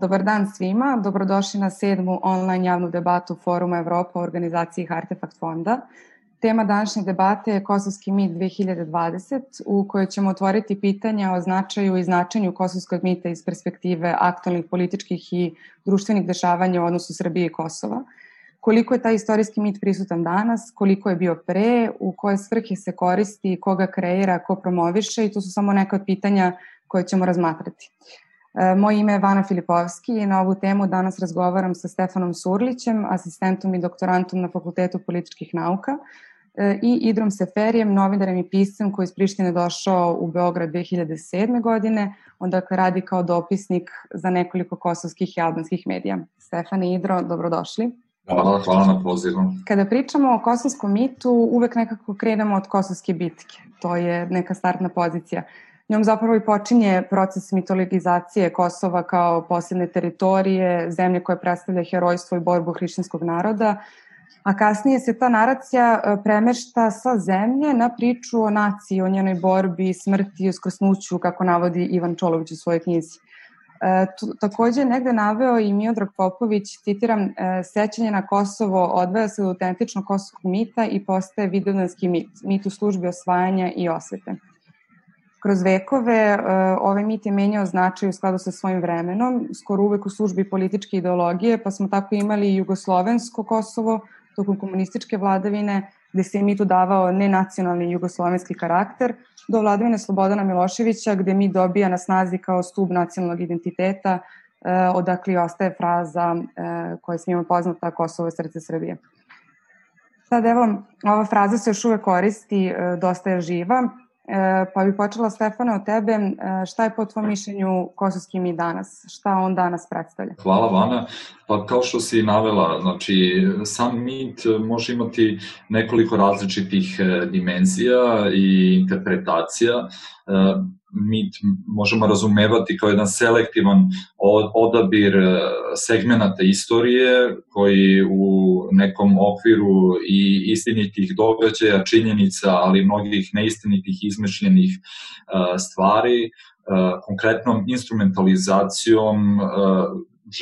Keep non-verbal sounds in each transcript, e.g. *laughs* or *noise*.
Dobar dan svima, dobrodošli na sedmu online javnu debatu Foruma Evropa o organizaciji Artefakt fonda. Tema današnje debate je Kosovski mit 2020, u kojoj ćemo otvoriti pitanja o značaju i značenju kosovskog mita iz perspektive aktualnih političkih i društvenih dešavanja u odnosu Srbije i Kosova. Koliko je taj istorijski mit prisutan danas, koliko je bio pre, u koje svrhe se koristi, koga kreira, ko promoviše i to su samo neka od pitanja koje ćemo razmatrati. E, moje ime je Vana Filipovski i na ovu temu danas razgovaram sa Stefanom Surlićem, asistentom i doktorantom na Fakultetu političkih nauka e, i Idrom Seferijem, novinarem i piscem koji iz Prištine došao u Beograd 2007. godine, onda radi kao dopisnik za nekoliko kosovskih i albanskih medija. Stefan i Idro, dobrodošli. Hvala, hvala na pozivu. Kada pričamo o kosovskom mitu, uvek nekako krenemo od kosovske bitke. To je neka startna pozicija. Njom zapravo i počinje proces mitologizacije Kosova kao posebne teritorije, zemlje koje predstavlja herojstvo i borbu hrišćanskog naroda, a kasnije se ta naracija e, premešta sa zemlje na priču o naciji, o njenoj borbi, smrti i uskrsnuću, kako navodi Ivan Čolović u svojoj knjizi. E, takođe negde naveo i Miodrag Popović, citiram, e, sećanje na Kosovo odvaja se od autentičnog kosovskog mita i postaje vidovdanski mit, mit u službi osvajanja i osvete. Kroz vekove e, ovaj mit je menjao značaj u skladu sa svojim vremenom, skoro uvek u službi političke ideologije, pa smo tako imali jugoslovensko Kosovo tokom komunističke vladavine, gde se mitu davao nenacionalni jugoslovenski karakter, do vladavine Slobodana Miloševića, gde mi dobija na snazi kao stub nacionalnog identiteta, e, odakle ostaje fraza e, koja je svima poznata Kosovo je srce Srbije. Sad evo, ova fraza se još uvek koristi, dosta je živa, pa bi počela Stefana od tebe, e, šta je po tvojom mišljenju kosovski mi danas? Šta on danas predstavlja? Hvala Vana. Pa kao što si navela, znači sam mit može imati nekoliko različitih e, dimenzija i interpretacija mit možemo razumevati kao jedan selektivan odabir e, segmenata istorije koji u nekom okviru i istinitih događaja, činjenica, ali mnogih neistinitih izmišljenih e, stvari, e, konkretnom instrumentalizacijom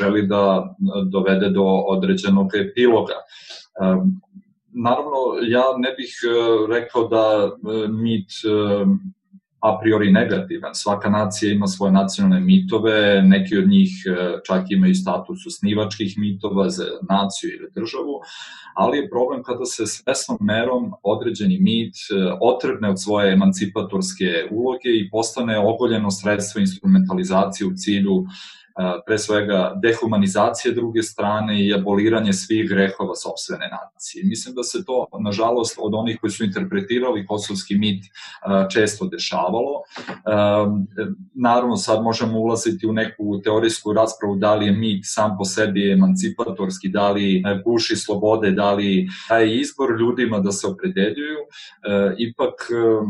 želi da dovede do određenog epiloga. Naravno, ja ne bih rekao da mit a priori negativan. Svaka nacija ima svoje nacionalne mitove, neki od njih e, čak imaju status osnivačkih mitova za naciju ili državu, ali je problem kada se svesnom merom određeni mit e, otrebne od svoje emancipatorske uloge i postane ogoljeno sredstvo instrumentalizacije u cilju pre svega dehumanizacije druge strane i aboliranje svih grehova sobstvene nacije. Mislim da se to, nažalost, od onih koji su interpretirali kosovski mit često dešavalo. Naravno, sad možemo ulaziti u neku teorijsku raspravu da li je mit sam po sebi emancipatorski, da li guši slobode, da li daje izbor ljudima da se opredeljuju. Ipak,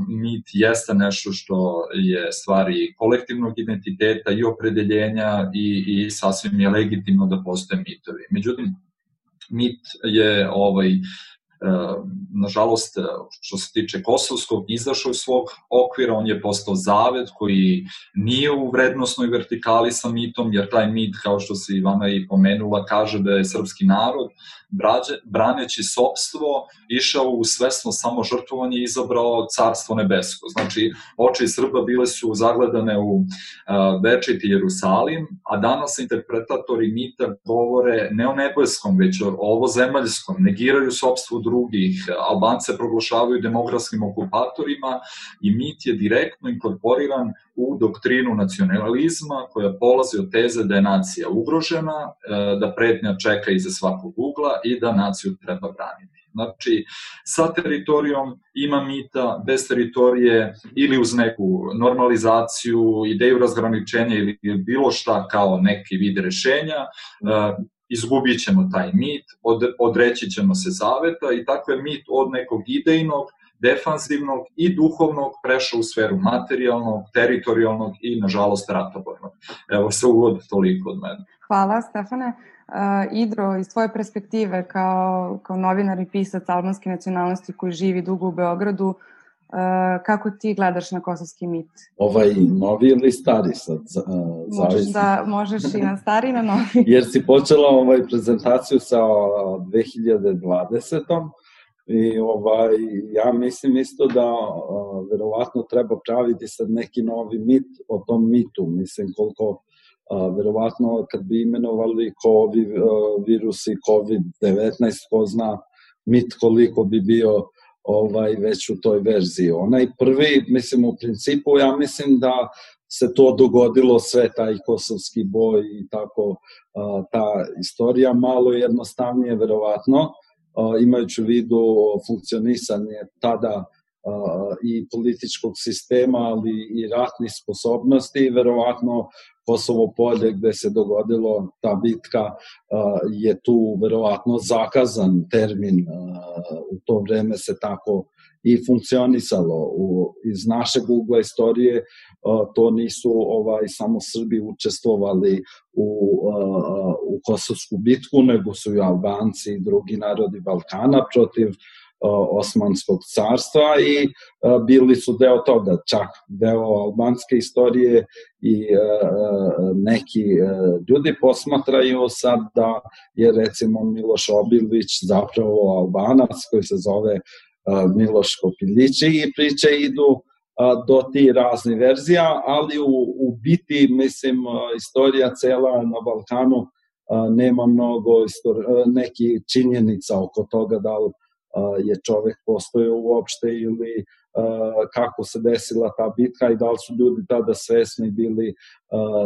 mit jeste nešto što je stvari kolektivnog identiteta i opredeljenja i, i sasvim je legitimno da postoje mitovi. Međutim, mit je ovaj nažalost, što se tiče Kosovskog, izašao iz svog okvira, on je postao zavet koji nije u vrednostnoj vertikali sa mitom, jer taj mit, kao što se Ivana i pomenula, kaže da je srpski narod, brađe, braneći sobstvo, išao u svesno samožrtvovanje i izabrao carstvo nebesko. Znači, oči Srba bile su zagledane u a, večiti Jerusalim, a danas interpretatori mita govore ne o nebeskom, već o ovozemaljskom, negiraju sobstvo drugih, Albance proglašavaju demografskim okupatorima i mit je direktno inkorporiran u doktrinu nacionalizma koja polazi od teze da je nacija ugrožena, e, da pretnja čeka iza svakog ugla i da naciju treba braniti. Znači, sa teritorijom ima mita, bez teritorije ili uz neku normalizaciju, ideju razgraničenja ili bilo šta kao neki vid rešenja, e, izgubit ćemo taj mit, od, odreći ćemo se zaveta i tako je mit od nekog idejnog, defanzivnog i duhovnog prešao u sferu materijalnog, teritorijalnog i, nažalost, ratobornog. Evo se uvod toliko od mene. Hvala, Stefane. Uh, Idro, iz tvoje perspektive kao, kao novinar i pisac albanske nacionalnosti koji živi dugo u Beogradu, kako ti gledaš na kosovski mit? Ovaj novi ili stari sad? Možeš, da, možeš i na stari i na novi. *laughs* Jer si počela ovaj prezentaciju sa 2020. I ovaj, ja mislim isto da uh, verovatno treba praviti sad neki novi mit o tom mitu. Mislim koliko uh, verovatno kad bi imenovali COVID, uh, virusi COVID-19, ko zna mit koliko bi bio ovaj već u toj verziji. Onaj prvi, mislim u principu, ja mislim da se to dogodilo sve taj kosovski boj i tako ta istorija malo jednostavnije verovatno imajući u vidu funkcionisanje tada i političkog sistema, ali i ratnih sposobnosti, verovatno Kosovo polje gde se dogodilo ta bitka je tu verovatno zakazan termin, u to vreme se tako i funkcionisalo. Iz našeg ugla istorije to nisu ovaj samo Srbi učestvovali u, Kosovsku bitku, nego su i Albanci i drugi narodi Balkana protiv Osmanskog carstva i bili su deo toga, čak deo albanske istorije i neki ljudi posmatraju sad da je recimo Miloš Obilić zapravo albanac koji se zove Miloš Kopiljići i priče idu do ti razni verzija, ali u, u biti, mislim, istorija cela na Balkanu nema mnogo istori- neki činjenica oko toga da li je čovek postojao uopšte ili kako se desila ta bitka i da li su ljudi tada svesni bili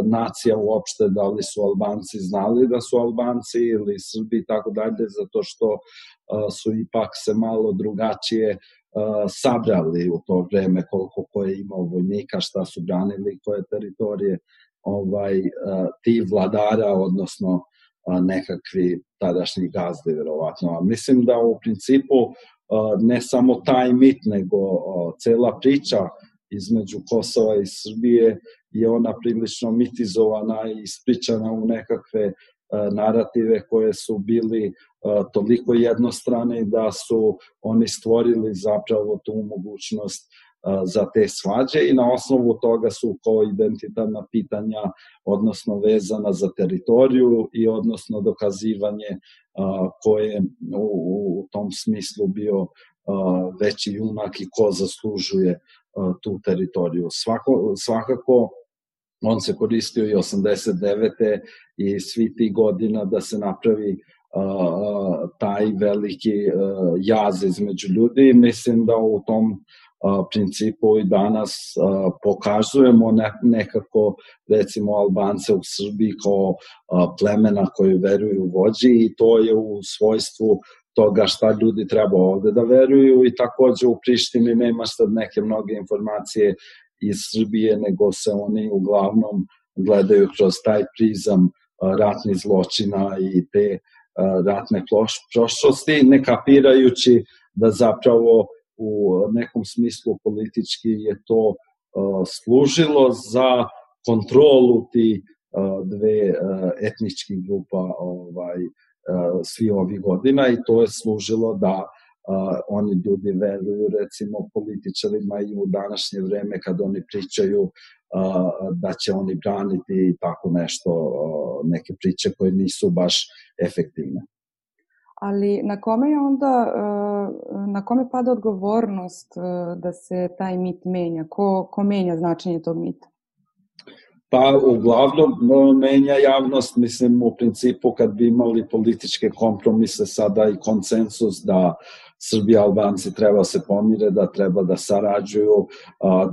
nacija uopšte, da li su Albanci znali da su Albanci ili Srbi i tako dalje, zato što su ipak se malo drugačije sabrali u to vreme koliko ko je imao vojnika, šta su branili, koje teritorije ovaj, ti vladara, odnosno nekakvi tadašnji gazde, verovatno. Mislim da u principu ne samo taj mit, nego cela priča između Kosova i Srbije je ona prilično mitizovana i ispričana u nekakve narative koje su bili toliko jednostrane da su oni stvorili zapravo tu mogućnost za te svađe i na osnovu toga su kao identitarna pitanja, odnosno vezana za teritoriju i odnosno dokazivanje ko je u, u tom smislu bio veći junak i ko zaslužuje tu teritoriju. Svako, svakako on se koristio i 89. i svi ti godina da se napravi taj veliki jaz između ljudi. Mislim da u tom principu i danas pokazujemo ne, nekako recimo Albance u Srbiji kao plemena koji veruju u vođi i to je u svojstvu toga šta ljudi treba ovde da veruju i takođe u Prištini nema sad neke mnoge informacije iz Srbije, nego se oni uglavnom gledaju kroz taj prizam ratnih zločina i te ratne prošlosti, ne kapirajući da zapravo u nekom smislu politički je to služilo za kontrolu ti dve etničkih grupa ovaj svi ovih godina i to je služilo da uh, oni ljudi veruju recimo političarima i u današnje vreme kad oni pričaju uh, da će oni braniti tako nešto, uh, neke priče koje nisu baš efektivne. Ali na kome je onda, na kome pada odgovornost da se taj mit menja? Ko, ko menja značenje tog mita? Pa uglavnom menja javnost, mislim u principu kad bi imali političke kompromise sada i konsensus da Srbija i Albanci treba da se pomire, da treba da sarađuju,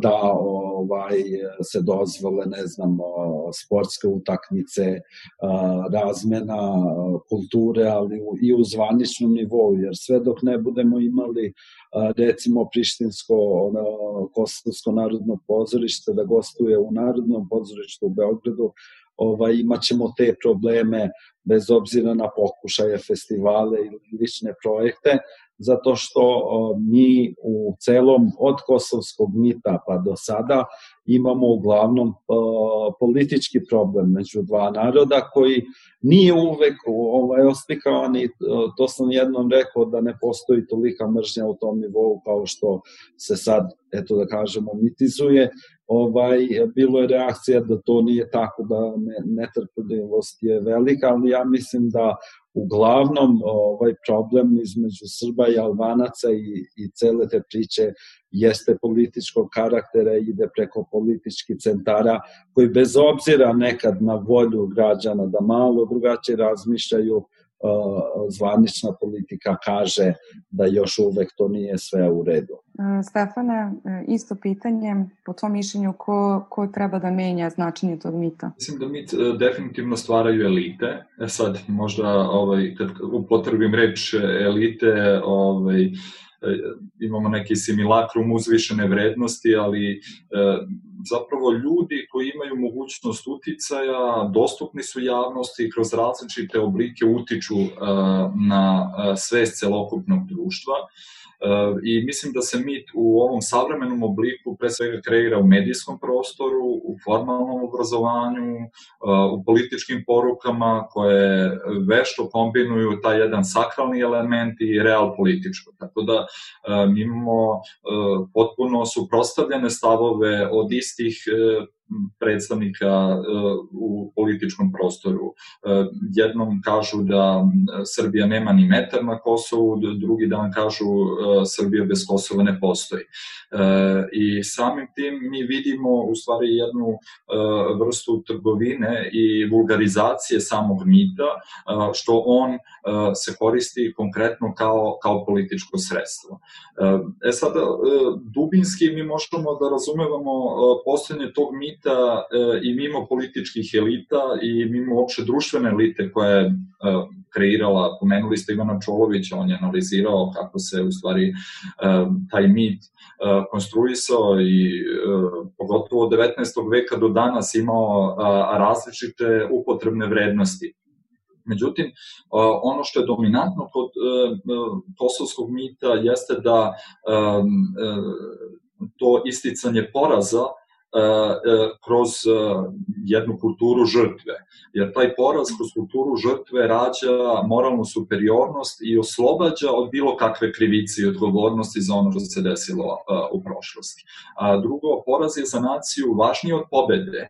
da ovaj se dozvole, ne znam, sportske utakmice, razmena kulture, ali i u zvaničnom nivou, jer sve dok ne budemo imali recimo Prištinsko Kosovsko narodno pozorište da gostuje u Narodnom pozorištu u Beogradu, ovaj, imaćemo te probleme bez obzira na pokušaje festivale ili lične projekte, zato što mi u celom od kosovskog mita pa do sada imamo uglavnom politički problem među dva naroda koji nije uvek ovaj, oslikavan i to sam jednom rekao da ne postoji tolika mržnja u tom nivou kao što se sad, eto da kažemo, mitizuje. Ovaj, bilo je reakcija da to nije tako, da netrpeljivost je velika, ali ja mislim da uglavnom ovaj problem između Srba i Albanaca i, i cele te priče jeste političkog karaktera i ide preko političkih centara koji bez obzira nekad na volju građana da malo drugačije razmišljaju zvanična politika kaže da još uvek to nije sve u redu. Stefane, isto pitanje, po tom mišljenju, ko, ko treba da menja značenje tog mita? Mislim da mit e, definitivno stvaraju elite. E sad, možda ovaj, kad upotrebim reč elite, ovaj, E, imamo neki similakrum uzvišene vrednosti, ali e, zapravo ljudi koji imaju mogućnost uticaja, dostupni su javnosti i kroz različite oblike utiču e, na svest celokupnog društva i mislim da se mit u ovom savremenom obliku pre svega kreira u medijskom prostoru, u formalnom obrazovanju, u političkim porukama koje vešto kombinuju taj jedan sakralni element i real političko. Tako da mi imamo potpuno suprostavljene stavove od istih predstavnika e, u političkom prostoru. E, jednom kažu da Srbija nema ni metar na Kosovu, drugi dan kažu Srbija bez Kosova ne postoji. I samim tim mi vidimo u stvari jednu vrstu trgovine i vulgarizacije samog mita, što on se koristi konkretno kao, kao političko sredstvo. E sada, dubinski mi možemo da razumevamo postojanje tog mita elita e, i mimo političkih elita i mimo uopšte društvene elite koja je e, kreirala, pomenuli ste Ivana Čolovića, on je analizirao kako se u stvari e, taj mit konstruisao i pogotovo od 19. veka do danas imao različite upotrebne vrednosti. Međutim, ono što je dominantno kod kosovskog mita jeste da to isticanje poraza kroz e, jednu kulturu žrtve. Jer taj poraz kroz kulturu žrtve rađa moralnu superiornost i oslobađa od bilo kakve krivice i odgovornosti za ono što se desilo u prošlosti. A drugo, poraz je za naciju važniji od pobede,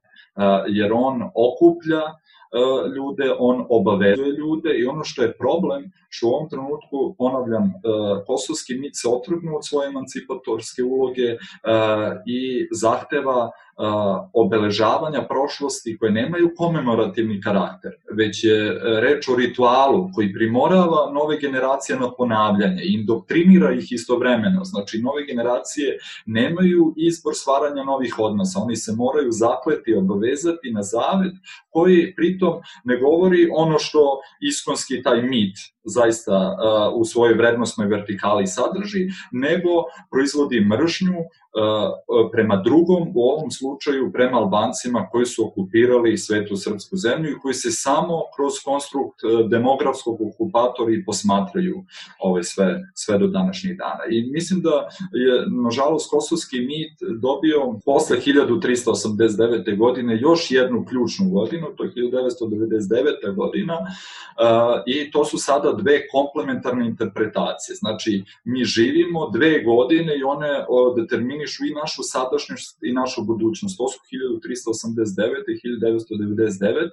jer on okuplja E, ljude, on obavezuje ljude i ono što je problem, što u ovom trenutku, ponavljam, e, kosovski mit se otrgnu od svoje emancipatorske uloge e, i zahteva obeležavanja prošlosti koje nemaju komemorativni karakter, već je reč o ritualu koji primorava nove generacije na ponavljanje i indoktrinira ih istovremeno. Znači, nove generacije nemaju izbor stvaranja novih odnosa, oni se moraju zakleti, obavezati na zavet koji pritom ne govori ono što iskonski taj mit zaista uh, u svojoj vrednostnoj vertikali sadrži, nego proizvodi mržnju uh, prema drugom, u ovom slučaju prema Albancima koji su okupirali svetu srpsku zemlju i koji se samo kroz konstrukt uh, demografskog okupatora i posmatraju ove sve, sve do današnjih dana. I mislim da je, nažalost, kosovski mit dobio posle 1389. godine još jednu ključnu godinu, to je 1999. godina, i to su sada dve komplementarne interpretacije. Znači, mi živimo dve godine i one determinišu i našu sadašnjost i našu budućnost. To su 1389. i 1999.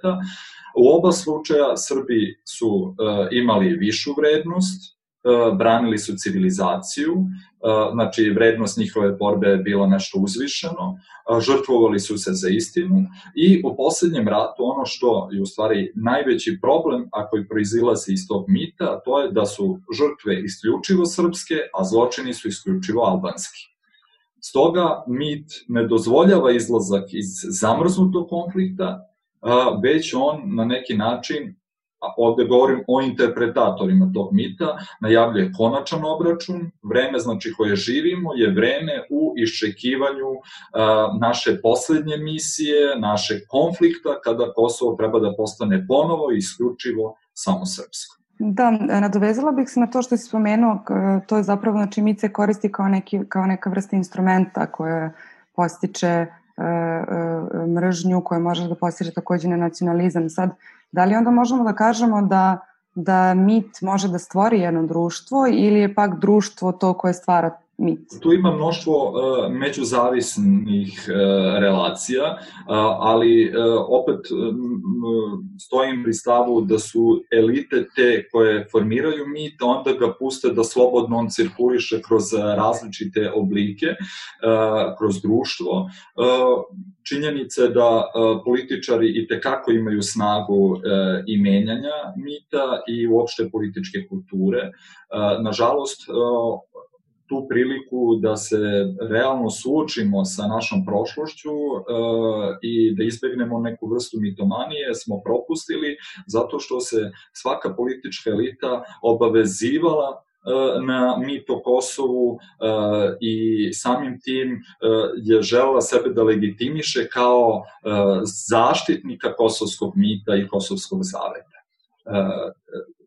U oba slučaja Srbi su uh, imali višu vrednost, E, branili su civilizaciju, e, znači vrednost njihove borbe je bila nešto uzvišeno, e, žrtvovali su se za istinu i u poslednjem ratu ono što je u stvari najveći problem, ako i proizilazi iz tog mita, to je da su žrtve isključivo srpske, a zločini su isključivo albanski. Stoga mit ne dozvoljava izlazak iz zamrznutog konflikta, već on na neki način a ovde govorim o interpretatorima tog mita, najavljuje konačan obračun, vreme znači koje živimo je vreme u iščekivanju a, naše poslednje misije, naše konflikta, kada Kosovo treba da postane ponovo i isključivo samo srpsko. Da, nadovezala bih se na to što si spomenuo, to je zapravo, znači, mit se koristi kao, neki, kao neka vrsta instrumenta koje postiče mržnju koja može da postiže takođe na nacionalizam. Sad, da li onda možemo da kažemo da da mit može da stvori jedno društvo ili je pak društvo to koje stvara mit. Tu ima mnoštvo uh, međuzavisnih uh, relacija, uh, ali opet uh, stojim pri stavu da su elite te koje formiraju mit, onda ga puste da slobodno on cirkuliše kroz različite oblike, kroz društvo. Činjenica je da političari i tekako imaju snagu i menjanja mita i uopšte političke kulture. Nažalost, tu priliku da se realno suočimo sa našom prošlošću e, i da izbegnemo neku vrstu mitomanije smo propustili zato što se svaka politička elita obavezivala e, na mit o Kosovu e, i samim tim je žela sebe da legitimiše kao zaštitnika kosovskog mita i kosovskog zaveta.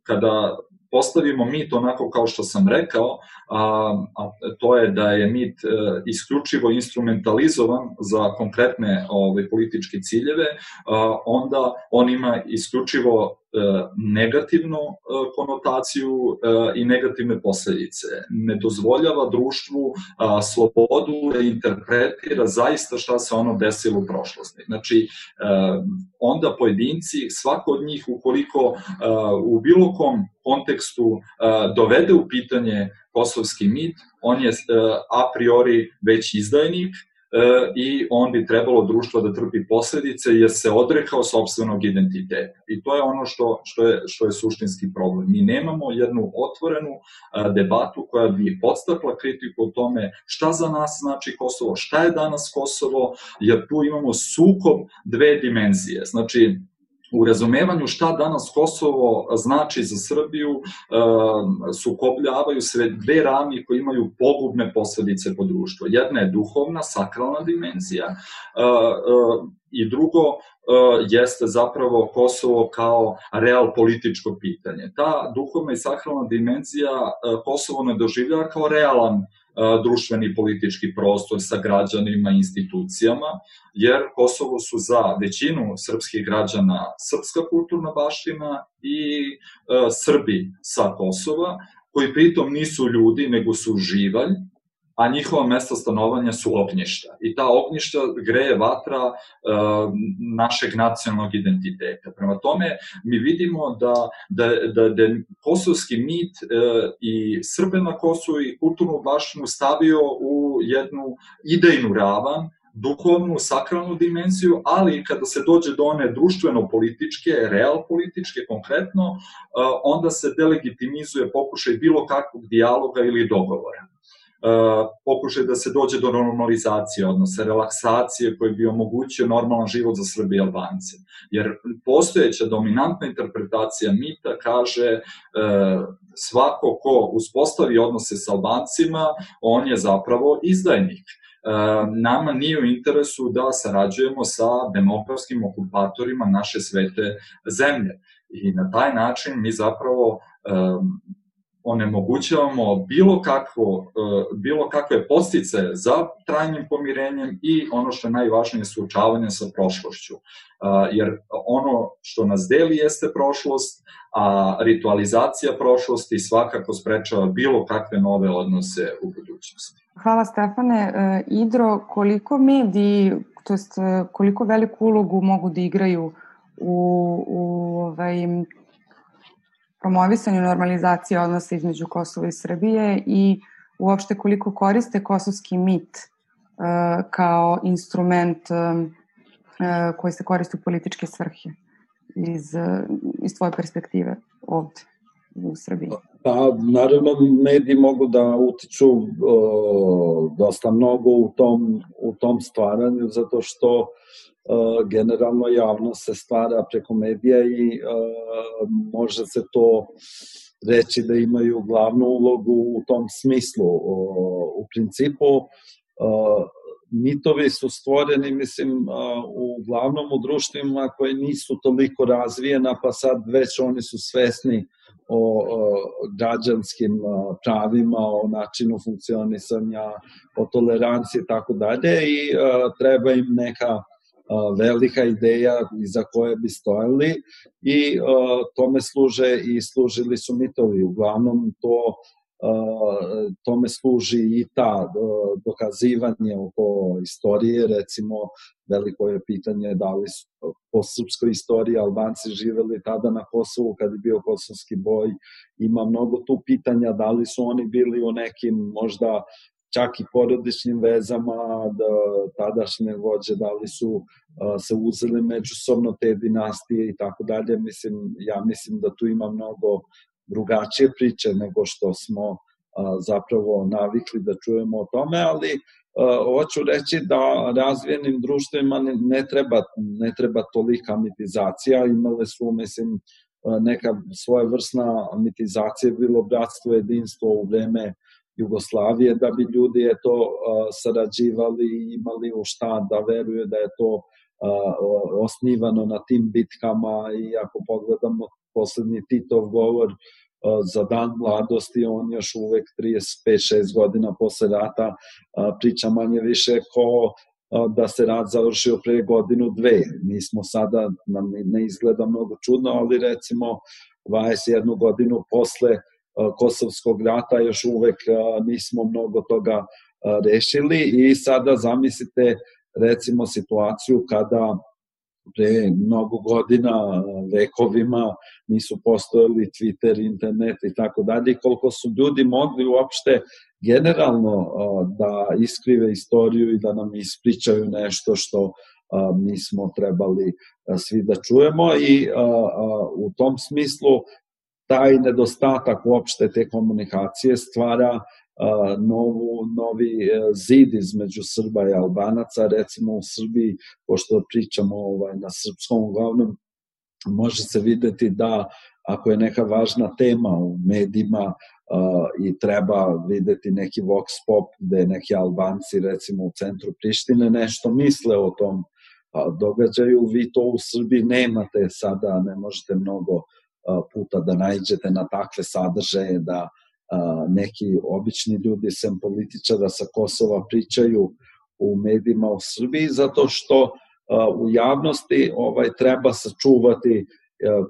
Kada postavimo mit onako kao što sam rekao, a, a to je da je mit e, isključivo instrumentalizovan za konkretne ove, ovaj, političke ciljeve, a, onda on ima isključivo negativnu e, konotaciju e, i negativne posledice. Ne dozvoljava društvu slobodu da interpretira zaista šta se ono desilo u prošlosti. Znači, onda pojedinci, svako od njih ukoliko u bilo kom kontekstu dovede u pitanje kosovski mit, on je a priori već izdajnik, E, i on bi trebalo društvo da trpi posledice jer se odrekao sobstvenog identiteta. I to je ono što, što, je, što je suštinski problem. Mi nemamo jednu otvorenu debatu koja bi podstakla kritiku o tome šta za nas znači Kosovo, šta je danas Kosovo, jer tu imamo sukob dve dimenzije. Znači, u razumevanju šta danas Kosovo znači za Srbiju uh, sukobljavaju se dve rami koje imaju pogubne posledice po društvu. Jedna je duhovna, sakralna dimenzija uh, uh, i drugo jeste zapravo Kosovo kao real političko pitanje. Ta duhovna i sakralna dimenzija Kosovo ne doživljava kao realan društveni i politički prostor sa građanima i institucijama, jer Kosovo su za većinu srpskih građana srpska kulturna baština i Srbi sa Kosova, koji pritom nisu ljudi, nego su živalj, a njihova mesta stanovanja su ognjišta. I ta ognjišta greje vatra e, našeg nacionalnog identiteta. Prema tome, mi vidimo da, da, da, da kosovski mit e, i Srbe na Kosovu i kulturnu baštinu stavio u jednu idejnu ravan, duhovnu, sakralnu dimenziju, ali kada se dođe do one društveno-političke, real političke konkretno, e, onda se delegitimizuje pokušaj bilo kakvog dijaloga ili dogovora. Uh, pokušaj da se dođe do normalizacije odnose, relaksacije koji bi omogućio normalan život za Srbi i Albance. Jer postojeća dominantna interpretacija mita kaže uh, svako ko uspostavi odnose sa Albancima, on je zapravo izdajnik. Uh, nama nije u interesu da sarađujemo sa demokratskim okupatorima naše svete zemlje. I na taj način mi zapravo um, onemogućavamo bilo, kakvo, e, bilo kakve postice za trajnim pomirenjem i ono što je najvažnije suočavanje sa prošlošću. E, jer ono što nas deli jeste prošlost, a ritualizacija prošlosti svakako sprečava bilo kakve nove odnose u budućnosti. Hvala Stefane. E, Idro, koliko mediji, to jest koliko veliku ulogu mogu da igraju u, u ovaj, promovisanju normalizacije odnosa između Kosova i Srbije i uopšte koliko koriste kosovski mit uh, kao instrument uh, koji se koristi u političke svrhe iz, iz tvoje perspektive ovde u Srbiji? Pa, naravno, mediji mogu da utiču dosta mnogo u tom, u tom stvaranju, zato što generalno javnost se stvara preko medija i uh, može se to reći da imaju glavnu ulogu u tom smislu. U principu, uh, mitovi su stvoreni, mislim, uglavnom u društvima koje nisu toliko razvijena, pa sad već oni su svesni o građanskim pravima, o načinu funkcionisanja, o toleranciji i tako dalje i treba im neka velika ideja iza koje bi stojali i tome služe i služili su mitovi. Uglavnom to tome služi i ta dokazivanje oko istorije, recimo veliko je pitanje da li su po srpskoj istoriji Albanci živeli tada na Kosovu kad je bio kosovski boj, ima mnogo tu pitanja da li su oni bili u nekim možda čak i porodičnim vezama da tadašnje vođe da li su uh, se uzeli međusobno te dinastije i tako dalje. Mislim ja mislim da tu ima mnogo drugačije priče nego što smo uh, zapravo navikli da čujemo o tome ali uh, hoću reći da razvijenim društvima ne, ne treba ne treba tolika mitizacija imale su mislim neka svoje vrsna mitizacija bilo bratstvo jedinstvo u vreme uh, Jugoslavije, da bi ljudi eto sarađivali i imali u šta da veruje da je to osnivano na tim bitkama i ako pogledamo poslednji Titov govor za dan mladosti, on još uvek 35-6 godina posle rata priča manje više ko da se rad završio pre godinu, dve. Mi smo sada, nam ne izgleda mnogo čudno, ali recimo 21 godinu posle Kosovskog rata još uvek nismo mnogo toga rešili. I sada zamislite recimo situaciju kada pre mnogo godina, vekovima, nisu postojali Twitter, internet i tako dalje, koliko su ljudi mogli uopšte generalno da iskrive istoriju i da nam ispričaju nešto što mi smo trebali svi da čujemo. I u tom smislu taj nedostatak uopšte te komunikacije stvara novu, novi e, zid između Srba i Albanaca, recimo u Srbiji, pošto pričamo ovaj, na srpskom uglavnom, može se videti da ako je neka važna tema u medijima uh, i treba videti neki vox pop gde neki Albanci recimo u centru Prištine nešto misle o tom događaju, vi to u Srbiji nemate sada, ne možete mnogo uh, puta da najđete na takve sadržaje da neki obični ljudi sem političara sa Kosova pričaju u medijima u Srbiji zato što u javnosti ovaj treba sačuvati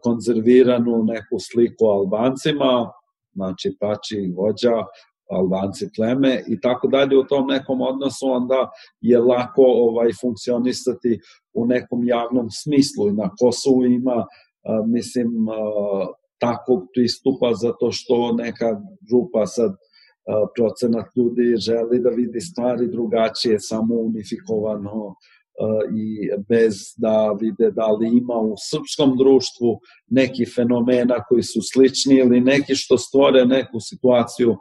konzerviranu neku sliku Albancima, znači Pači vođa, Albanci pleme i tako dalje u tom nekom odnosu onda je lako ovaj funkcionisati u nekom javnom smislu i na Kosovu ima mislim, takvog pristupa zato što neka grupa sad procenat ljudi želi da vidi stvari drugačije, samo unifikovano i bez da vide da li ima u srpskom društvu neki fenomena koji su slični ili neki što stvore neku situaciju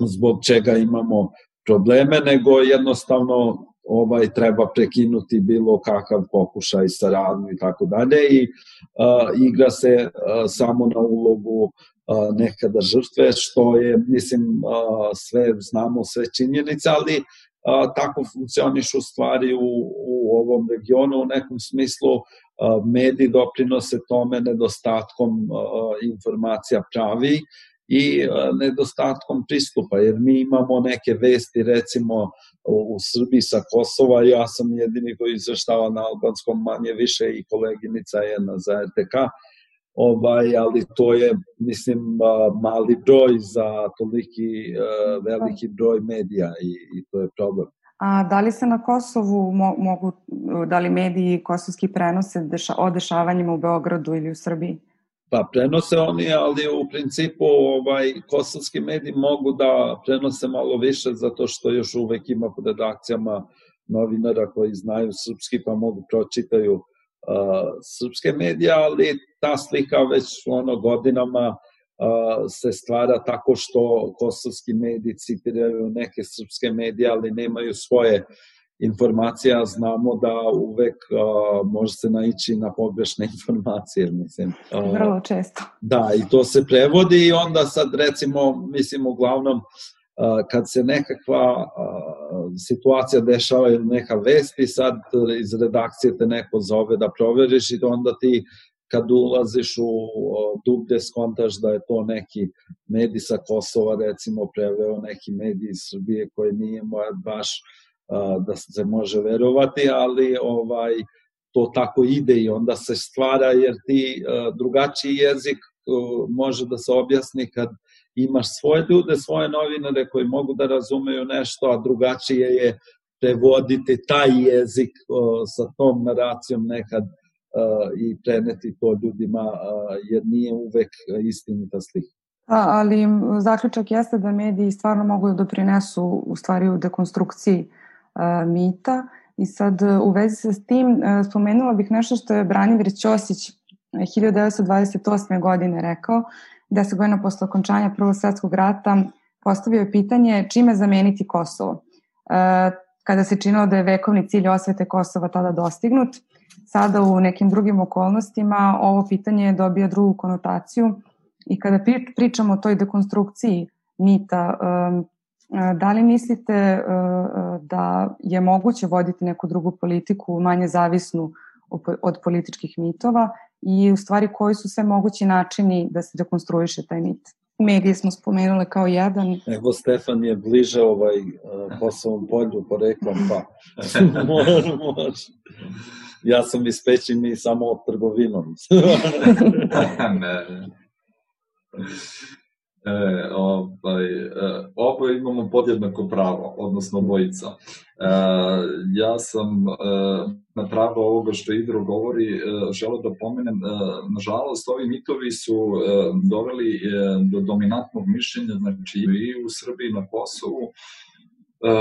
zbog čega imamo probleme, nego jednostavno ovaj treba prekinuti bilo kakav pokušaj saradnju i tako dalje i a, igra se a, samo na ulogu a, nekada žrtve što je mislim a, sve znamo sve činjenice ali a, tako funkcionišu stvari u, u ovom regionu u nekom smislu mediji doprinose tome nedostatkom informacija pravi i nedostatkom pristupa, jer mi imamo neke vesti, recimo u Srbiji sa Kosova, ja sam jedini koji izveštava na albanskom manje više i koleginica je na za RTK, ovaj, ali to je, mislim, mali broj za toliki veliki broj medija i, i to je problem. A da li se na Kosovu mo mogu, da li mediji kosovski prenose deša, o dešavanjima u Beogradu ili u Srbiji? Pa prenose oni, ali u principu ovaj, kosovski mediji mogu da prenose malo više zato što još uvek ima pod redakcijama novinara koji znaju srpski pa mogu pročitaju uh, srpske medije, ali ta slika već ono godinama uh, se stvara tako što kosovski mediji citiraju neke srpske medije, ali nemaju svoje informacija, znamo da uvek uh, može se naići na pogrešne *laughs* informacije, mislim. Uh, Vrlo često. Da, i to se prevodi i onda sad recimo, mislim, uglavnom, uh, kad se nekakva situacija dešava ili neka vest i sad iz redakcije te neko zove da proveriš i onda ti kad ulaziš u dublje skontaš da je to neki medij sa Kosova recimo preveo neki medij iz Srbije koji nije baš da se može verovati, ali ovaj to tako ide i onda se stvara jer ti drugačiji jezik može da se objasni kad imaš svoje ljude, svoje novinare koji mogu da razumeju nešto, a drugačije je prevoditi taj jezik sa tom naracijom nekad i preneti to ljudima, jer nije uvek istinita slika. A, ali zaključak jeste da mediji stvarno mogu da doprinesu u stvari u dekonstrukciji a, mita i sad u vezi sa tim a, spomenula bih nešto što je Branimir Ćosić 1928. godine rekao, 10 godina posle okončanja Prvog svetskog rata, postavio je pitanje čime zameniti Kosovo. E, kada se činilo da je vekovni cilj osvete Kosova tada dostignut, sada u nekim drugim okolnostima ovo pitanje dobija drugu konotaciju i kada pričamo o toj dekonstrukciji mita, da li mislite e, e, da je moguće voditi neku drugu politiku manje zavisnu od političkih mitova i u stvari koji su sve mogući načini da se dekonstruiše taj mit. Medije smo spomenule kao jedan. Evo Stefan je bliže ovaj uh, Kosovom polju poreklom, pa *laughs* može, može. Ja sam iz Pećini samo trgovinom. *laughs* *laughs* E, ovaj, oboje imamo podjednako pravo, odnosno bojica. E, ja sam e, na tragu ovoga što Idro govori, e, želeo da pomenem, e, nažalost, ovi mitovi su e, doveli e, do dominantnog mišljenja, znači i u Srbiji na Kosovu, e,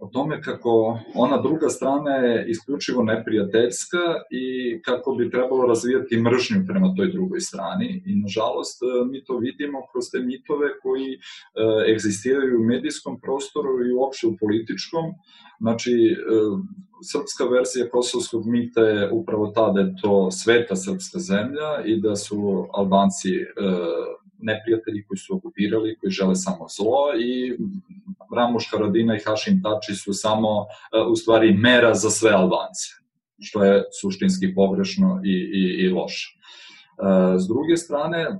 o tome kako ona druga strana je isključivo neprijateljska i kako bi trebalo razvijati mržnju prema toj drugoj strani. I nažalost mi to vidimo kroz te mitove koji e, egzistiraju u medijskom prostoru i uopšte u političkom. Znači, e, srpska verzija kosovskog mita je upravo ta da je to sveta srpska zemlja i da su Albanci e, neprijatelji koji su okupirali, koji žele samo zlo i Ramuš Haradina i Hašim Tači su samo e, u stvari mera za sve Albance, što je suštinski pogrešno i, i, i loše. E, s druge strane, e,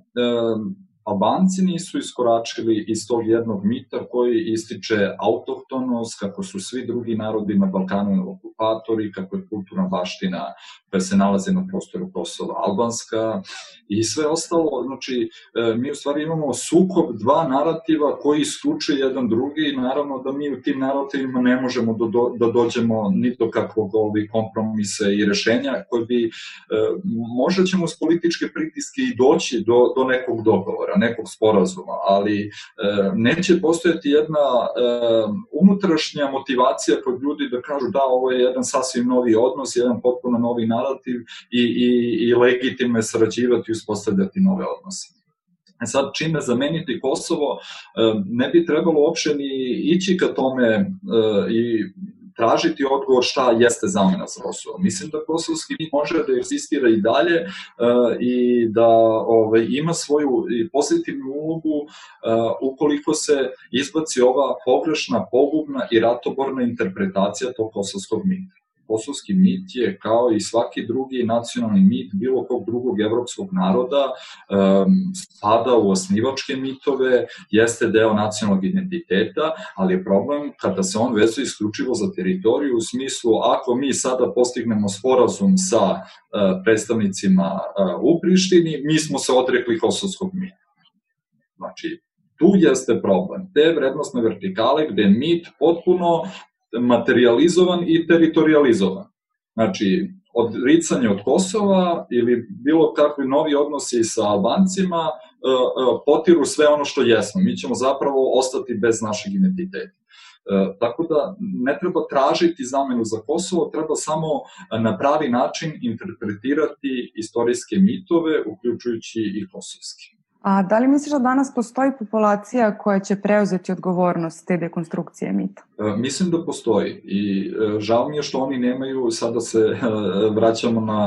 Albanci nisu iskoračili iz tog jednog mita koji ističe autohtonost, kako su svi drugi narodi na Balkanu okupatori, kako je kulturna baština koja se nalazi na prostoru Kosova albanska i sve ostalo. Znači, e, mi u stvari imamo sukob dva narativa koji isključuje jedan drugi i naravno da mi u tim narativima ne možemo da, do, da dođemo ni do kakvog ovih kompromise i rešenja koji bi, e, možda ćemo s političke pritiske i doći do, do nekog dogovora nekog sporazuma, ali e, neće postojati jedna e, unutrašnja motivacija kod ljudi da kažu da ovo je jedan sasvim novi odnos, jedan potpuno novi narativ i, i, i legitimno je sarađivati i uspostavljati nove odnose. E sad, čime zameniti Kosovo, e, ne bi trebalo uopšte ni ići ka tome e, i tražiti odgovor šta jeste zamena za Kosovo. Mislim da kosovski može da eksistira i dalje uh, i da ovaj, ima svoju pozitivnu ulogu uh, ukoliko se izbaci ova pogrešna, pogubna i ratoborna interpretacija tog kosovskog mita kosovski mit je kao i svaki drugi nacionalni mit bilo kog drugog evropskog naroda um, spada u osnivačke mitove, jeste deo nacionalnog identiteta, ali je problem kada se on vezuje isključivo za teritoriju u smislu ako mi sada postignemo sporazum sa uh, predstavnicima uh, u Prištini, mi smo se odrekli kosovskog mita. Znači, tu jeste problem. Te vrednostne vertikale gde mit potpuno materializovan i teritorializovan. Znači, odricanje od Kosova ili bilo kakvi novi odnosi sa Albancima e, e, potiru sve ono što jesmo. Mi ćemo zapravo ostati bez našeg identiteta. E, tako da ne treba tražiti zamenu za Kosovo, treba samo na pravi način interpretirati istorijske mitove, uključujući i kosovski. A da li misliš da danas postoji populacija koja će preuzeti odgovornost te dekonstrukcije mita? E, mislim da postoji i e, žao mi je što oni nemaju, sada se e, vraćamo na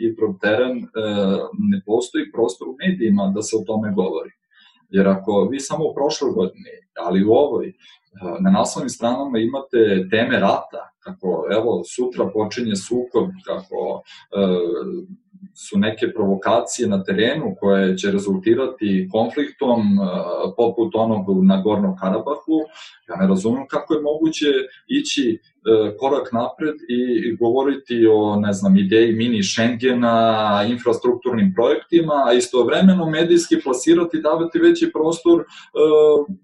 IPROV teren, ne postoji prostor u medijima da se o tome govori. Jer ako vi samo u prošloj godini, ali u ovoj, na naslovnim stranama imate teme rata, kako evo sutra počinje sukob, kako su neke provokacije na terenu koje će rezultirati konfliktom poput onog na Gornom Karabahu, ja ne razumem kako je moguće ići E, korak napred i govoriti o, ne znam, ideji mini Schengena, infrastrukturnim projektima, a istovremeno medijski plasirati, davati veći prostor e,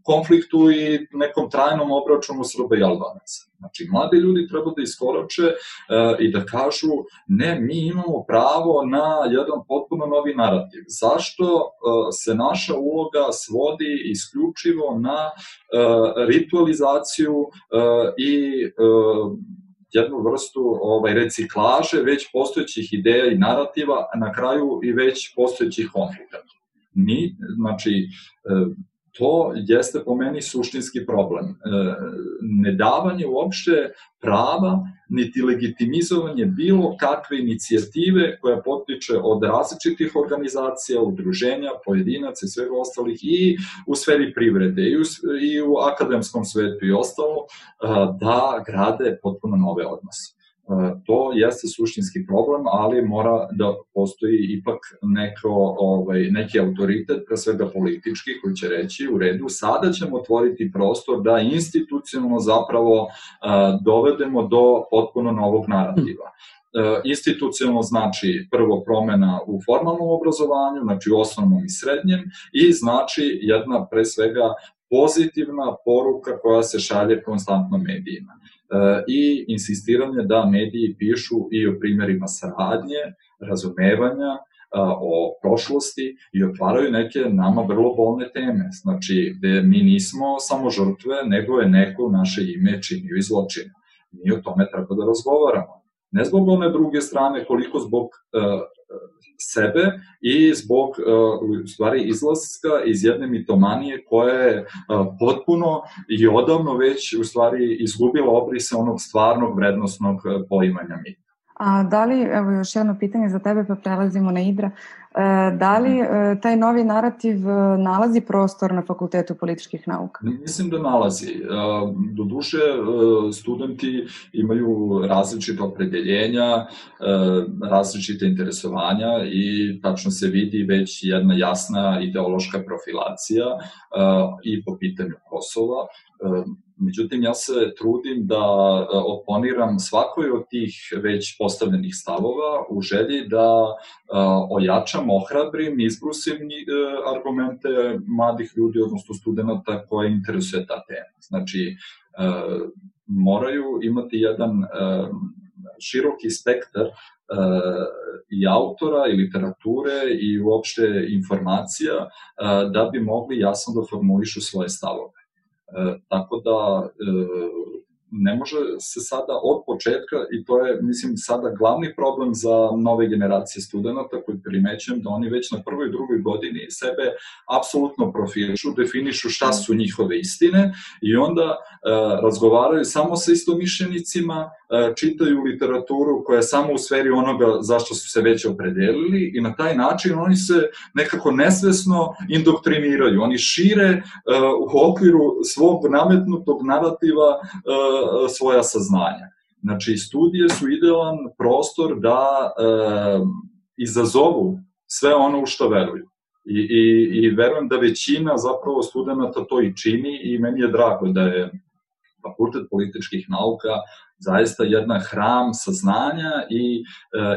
konfliktu i nekom trajnom obračunu Srba i Albanaca. Znači, mladi ljudi treba da iskorače e, i da kažu ne, mi imamo pravo na jedan potpuno novi narativ. Zašto e, se naša uloga svodi isključivo na e, ritualizaciju e, i jednu vrstu ovaj, reciklaže već postojećih ideja i narativa, na kraju i već postojećih konflikata. Ni, znači, to jeste po meni suštinski problem. Nedavanje uopšte prava, niti legitimizovanje bilo kakve inicijative koja potiče od različitih organizacija, udruženja, pojedinaca i svega ostalih i u sferi privrede i u, i u akademskom svetu i ostalo, da grade potpuno nove odnose. E, to jeste suštinski problem, ali mora da postoji ipak neko, ovaj, neki autoritet, pre svega politički, koji će reći u redu, sada ćemo otvoriti prostor da institucionalno zapravo uh, dovedemo do potpuno novog narativa. Uh, institucionalno znači prvo promena u formalnom obrazovanju, znači u osnovnom i srednjem, i znači jedna pre svega pozitivna poruka koja se šalje konstantno medijima. E, i insistiranje da mediji pišu i o primerima saradnje, razumevanja, e, o prošlosti i otvaraju neke nama vrlo bolne teme. Znači, gde mi nismo samo žrtve, nego je neko naše ime činio i zločina. Mi o tome treba da razgovaramo. Ne zbog one druge strane, koliko zbog uh, sebe i zbog uh, stvari izlaska iz jedne mitomanije koja je uh, potpuno i odavno već u stvari izgubila obrise onog stvarnog vrednostnog poimanja mita. A da li, evo još jedno pitanje za tebe pa prelazimo na Idra, E, da li e, taj novi narativ e, nalazi prostor na Fakultetu političkih nauka? Mislim da nalazi. Do duše, studenti imaju različite opredeljenja, različite interesovanja i tačno se vidi već jedna jasna ideološka profilacija i po pitanju Kosova. Međutim, ja se trudim da oponiram svakoj od tih već postavljenih stavova u želji da ojačam sam ohrabrim, izbrusim e, argumente mladih ljudi, odnosno studenta koje interesuje ta tema. Znači, e, moraju imati jedan e, široki spektar i autora i literature i uopšte informacija da bi mogli jasno da formulišu svoje stavove. Tako da ne može se sada od početka, i to je, mislim, sada glavni problem za nove generacije studenta koji primećujem da oni već na prvoj i drugoj godini sebe apsolutno profilišu, definišu šta su njihove istine i onda e, razgovaraju samo sa istomišljenicima, e, čitaju literaturu koja je samo u sferi onoga zašto su se već opredelili i na taj način oni se nekako nesvesno indoktriniraju. Oni šire e, u okviru svog nametnutog narativa e, svoja saznanja. Znači, studije su idealan prostor da e, izazovu sve ono u što veruju. I, i, I verujem da većina zapravo studenta to i čini i meni je drago da je Fakultet političkih nauka zaista jedna hram saznanja i e,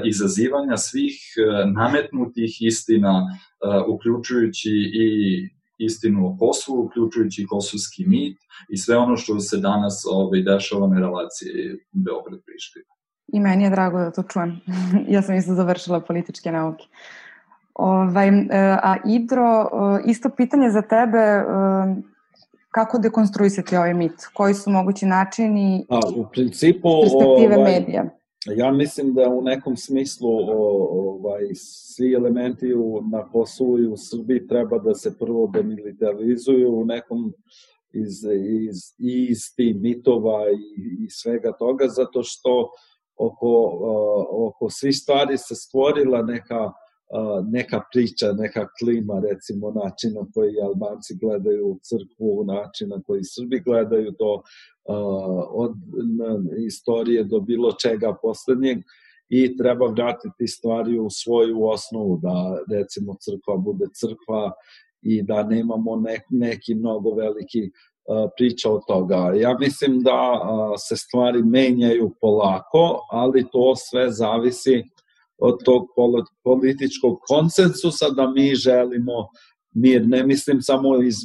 izazivanja svih e, nametnutih istina, e, uključujući i istinu o Kosovu, uključujući kosovski mit i sve ono što se danas ovaj, dešava na relaciji Beograd-Priština. I meni je drago da to čujem. *laughs* ja sam isto završila političke nauke. Ovaj, e, a Idro, e, isto pitanje za tebe, e, kako dekonstruisati ovaj mit? Koji su mogući načini a, u principu, perspektive ovaj, medija? Ja mislim da u nekom smislu ovaj, svi elementi u, na Kosovu i u Srbiji treba da se prvo demilitarizuju u nekom iz, iz, iz tih mitova i, i svega toga, zato što oko, uh, oko svih stvari se stvorila neka neka priča, neka klima, recimo način na koji Albanci gledaju crkvu, način na koji Srbi gledaju to od istorije do bilo čega poslednjeg i treba vratiti stvari u svoju osnovu, da recimo crkva bude crkva i da nemamo ne, neki mnogo veliki priča od toga. Ja mislim da se stvari menjaju polako, ali to sve zavisi od tog političkog konsensusa da mi želimo mir. Ne mislim samo iz,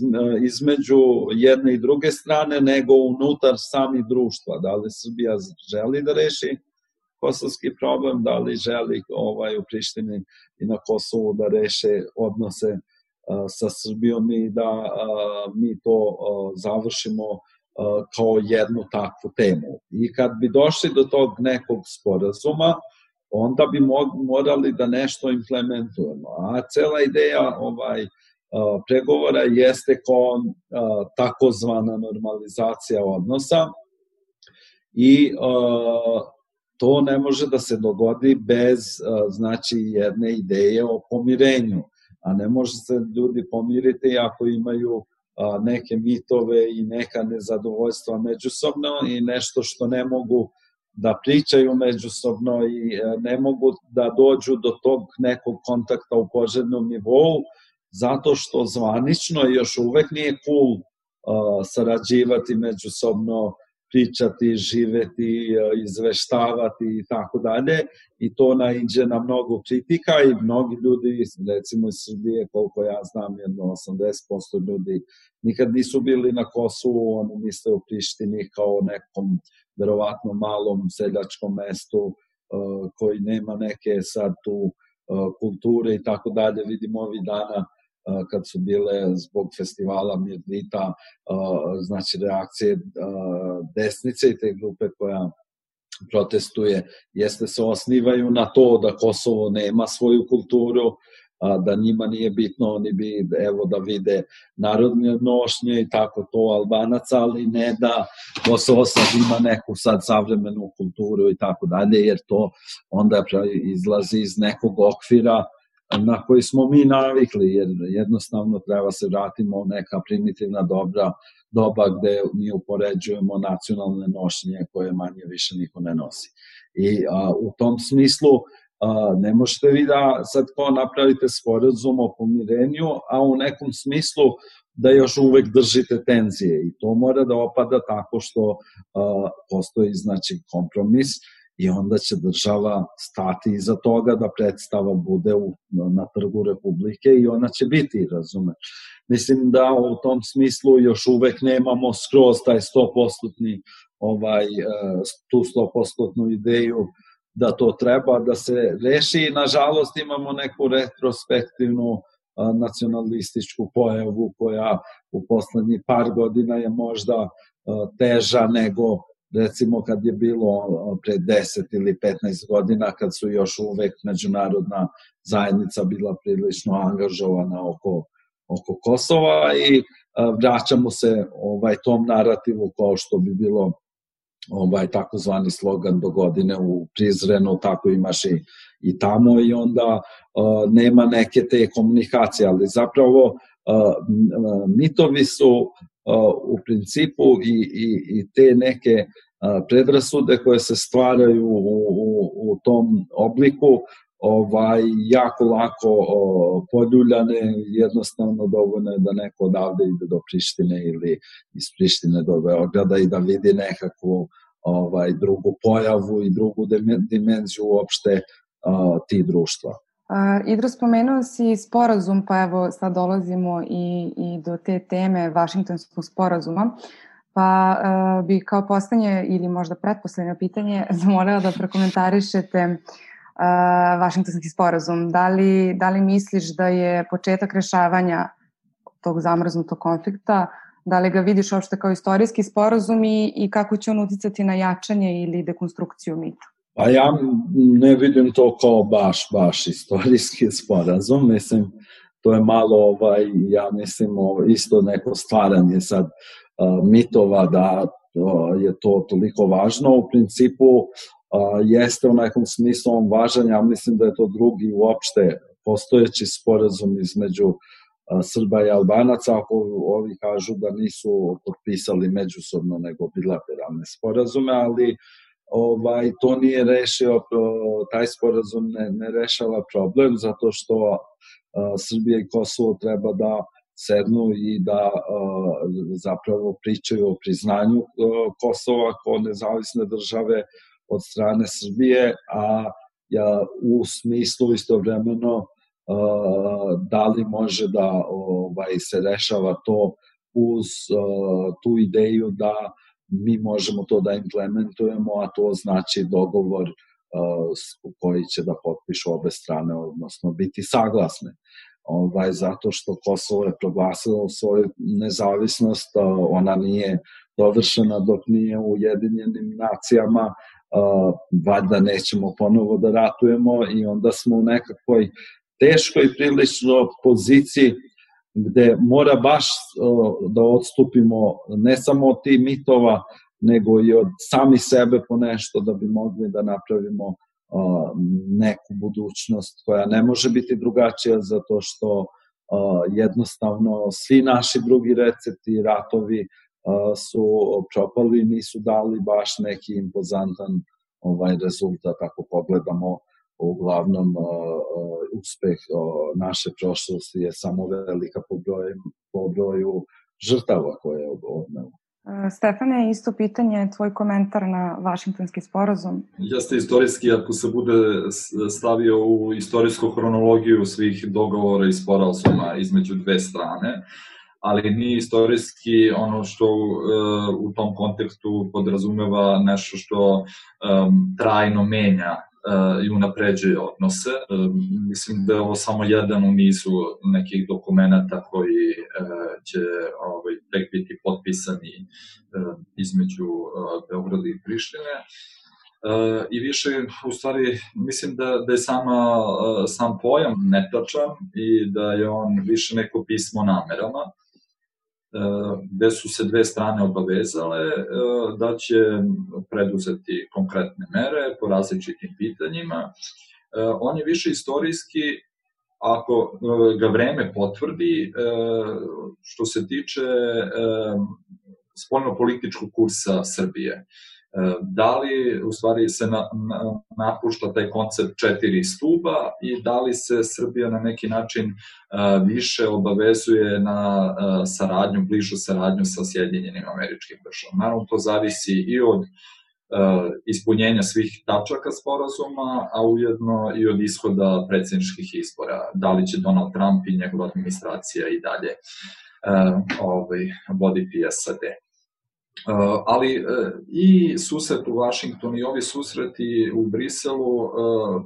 između jedne i druge strane, nego unutar sami društva. Da li Srbija želi da reši kosovski problem, da li želi ovaj, u Prištini i na Kosovu da reše odnose sa Srbijom i da mi to završimo kao jednu takvu temu. I kad bi došli do tog nekog sporazuma, onda bi morali da nešto implementujemo. A cela ideja ovaj pregovora jeste kao takozvana normalizacija odnosa i to ne može da se dogodi bez znači jedne ideje o pomirenju a ne može se ljudi pomiriti ako imaju neke mitove i neka nezadovoljstva međusobno i nešto što ne mogu da pričaju međusobno i a, ne mogu da dođu do tog nekog kontakta u poželjnom nivou, zato što zvanično još uvek nije cool a, sarađivati međusobno pričati, živeti, e, izveštavati i tako dalje. I to naiđe na mnogo kritika i mnogi ljudi, recimo iz Srbije, koliko ja znam, jedno 80% ljudi nikad nisu bili na Kosovu, oni misle u Prištini kao nekom verovatno malom seljačkom mestu e, koji nema neke sad tu e, kulture i tako dalje. Vidimo ovih dana kad su bile zbog festivala Mirdita, znači reakcije desnice i te grupe koja protestuje, jeste se osnivaju na to da Kosovo nema svoju kulturu, a, da njima nije bitno, oni bi evo da vide narodne nošnje i tako to Albanaca, ali ne da Kosovo sad ima neku sad savremenu kulturu i tako dalje, jer to onda izlazi iz nekog okvira na koji smo mi navikli, jer jednostavno treba se vratimo u neka primitivna dobra doba gde mi upoređujemo nacionalne nošnje koje manje više niko ne nosi. I a, u tom smislu a, ne možete vi da sad ko napravite sporazum o pomirenju, a u nekom smislu da još uvek držite tenzije i to mora da opada tako što a, postoji znači kompromis i onda će država stati iza toga da predstava bude u, na trgu Republike i ona će biti, razume. Mislim da u tom smislu još uvek nemamo skroz taj 100% ovaj, e, tu 100% ideju da to treba da se reši. Nažalost imamo neku retrospektivnu nacionalističku pojavu koja u poslednjih par godina je možda teža nego recimo kad je bilo pre 10 ili 15 godina kad su još uvek međunarodna zajednica bila prilično angažovana oko, oko Kosova i vraćamo se ovaj tom narativu kao što bi bilo ovaj takozvani slogan do godine u Prizrenu, tako imaš i, i tamo i onda uh, nema neke te komunikacije, ali zapravo uh, mitovi su u principu i, i, i te neke predrasude koje se stvaraju u, u, u tom obliku ovaj jako lako o, poljuljane jednostavno dovoljno je da neko odavde ide do Prištine ili iz Prištine do Beograda i da vidi nekakvu ovaj drugu pojavu i drugu dimenziju uopšte a, ti društva. Uh, Idro, spomenuo si sporazum, pa evo sad dolazimo i, i do te teme Vašingtonskog sporazuma. Pa uh, bi kao postanje ili možda pretposlednje pitanje *laughs* zamolila da prokomentarišete uh, Vašingtonski sporazum. Da li, da li misliš da je početak rešavanja tog zamrznutog konflikta, da li ga vidiš uopšte kao istorijski sporazum i, i kako će on uticati na jačanje ili dekonstrukciju mita? Pa ja ne vidim to kao baš, baš istorijski sporazum, mislim, to je malo, ovaj, ja mislim, isto neko stvaranje sad mitova da je to toliko važno. U principu jeste u nekom smislu on važan, ja mislim da je to drugi uopšte postojeći sporazum između Srba i Albanaca, ako ovi kažu da nisu potpisali međusobno nego bilateralne sporazume, ali ovaj, to nije rešio, taj sporazum ne, ne rešava problem, zato što a, Srbija i Kosovo treba da sednu i da a, zapravo pričaju o priznanju a, Kosova kao nezavisne države od strane Srbije, a ja, u smislu istovremeno da li može da ovaj, se rešava to uz tu ideju da mi možemo to da implementujemo, a to znači dogovor koji će da potpišu obe strane, odnosno biti saglasne. Ovaj, zato što Kosovo je proglasilo svoju nezavisnost, ona nije dovršena dok nije u Ujedinjenim nacijama, valjda nećemo ponovo da ratujemo i onda smo u nekakvoj teškoj prilično poziciji gde mora baš da odstupimo ne samo od tih mitova, nego i od sami sebe po nešto da bi mogli da napravimo neku budućnost koja ne može biti drugačija zato što jednostavno svi naši drugi recepti, ratovi su propali, nisu dali baš neki impozantan ovaj rezultat ako pogledamo uglavnom uh, uh, uspeh uh, naše prošlosti je samo velika po broju, po broju žrtava koje je odneo. Stefane, isto pitanje, tvoj komentar na Vašingtonski sporazum. Jeste istorijski, ako se bude stavio u istorijsku hronologiju svih dogovora i sporazuma između dve strane, ali nije istorijski ono što uh, u tom kontekstu podrazumeva nešto što um, trajno menja uh, i unapređuje odnose. Uh, mislim da je ovo samo jedan u nizu nekih dokumenta koji uh, će ovaj, tek biti potpisani uh, između uh, Beograda i Prištine. Uh, i više, u stvari, mislim da, da je sama, uh, sam pojam netačan i da je on više neko pismo namerama gde su se dve strane obavezale e, da će preduzeti konkretne mere po različitim pitanjima. E, on je više istorijski ako e, ga vreme potvrdi što se tiče spoljno-političkog kursa Srbije. E, da li u stvari se na, na, napušta taj koncept četiri stuba i da li se Srbija na neki način uh, više obavezuje na uh, saradnju, bližu saradnju sa Sjedinjenim američkim državom. Naravno, to zavisi i od uh, ispunjenja svih tačaka sporazuma, a ujedno i od ishoda predsjedničkih izbora. Da li će Donald Trump i njegova administracija i dalje ovaj, voditi SAD. Uh, ali uh, i susret u Vašingtonu i ovi susreti u Briselu uh,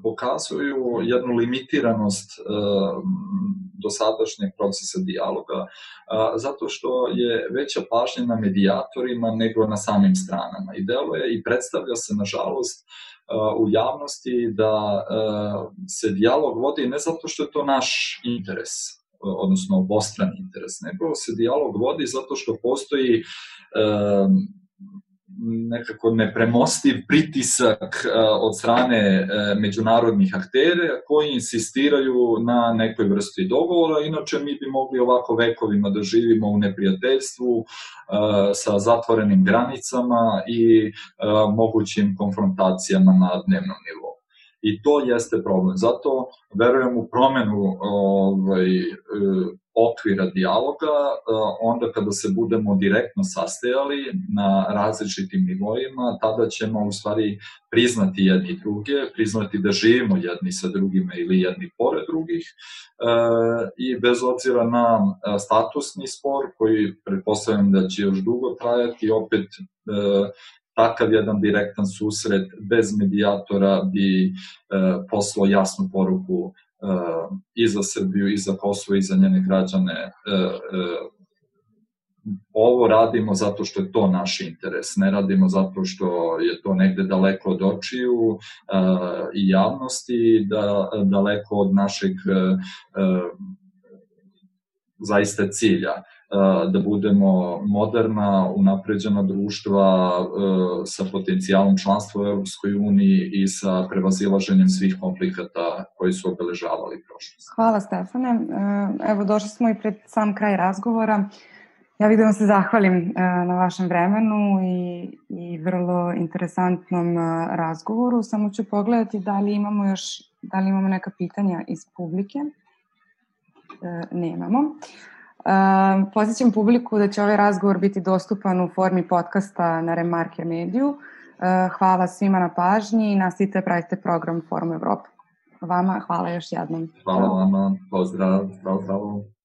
pokazuju jednu limitiranost dosadašnjeg procesa dijaloga, zato što je veća pažnja na medijatorima nego na samim stranama. I deluje i predstavlja se, nažalost, u javnosti da se dijalog vodi ne zato što je to naš interes, odnosno obostrani interes, nego se dijalog vodi zato što postoji nekako nepremostiv pritisak od strane međunarodnih aktere koji insistiraju na nekoj vrsti dogovora, inače mi bi mogli ovako vekovima da živimo u neprijateljstvu sa zatvorenim granicama i mogućim konfrontacijama na dnevnom nivou. I to jeste problem. Zato verujem u promenu ovaj, okvira dijaloga, e, onda kada se budemo direktno sastajali na različitim nivoima, tada ćemo u stvari priznati jedni druge, priznati da živimo jedni sa drugima ili jedni pored drugih e, i bez obzira na e, statusni spor koji pretpostavljam da će još dugo trajati, opet takav jedan direktan susret bez medijatora bi poslao jasnu poruku i za Srbiju, i za Kosovo, i za njene građane. E, e, ovo radimo zato što je to naš interes, ne radimo zato što je to negde daleko od očiju e, i javnosti, da, daleko od našeg zaista cilja da budemo moderna, unapređena društva sa potencijalom članstva u Europskoj uniji i sa prevazilaženjem svih komplikata koji su obeležavali prošlost. Hvala Stefane. Evo došli smo i pred sam kraj razgovora. Ja bih da vam se zahvalim na vašem vremenu i, i vrlo interesantnom razgovoru. Samo ću pogledati da li imamo još, da li imamo neka pitanja iz publike. Nemamo. Posjećam publiku da će ovaj razgovor biti dostupan u formi podcasta na Remarker Mediju. Hvala svima na pažnji i nastavite pratite program Forum Evropa. Vama hvala još jednom. Hvala vama, pozdrav, zdravo, zdravo.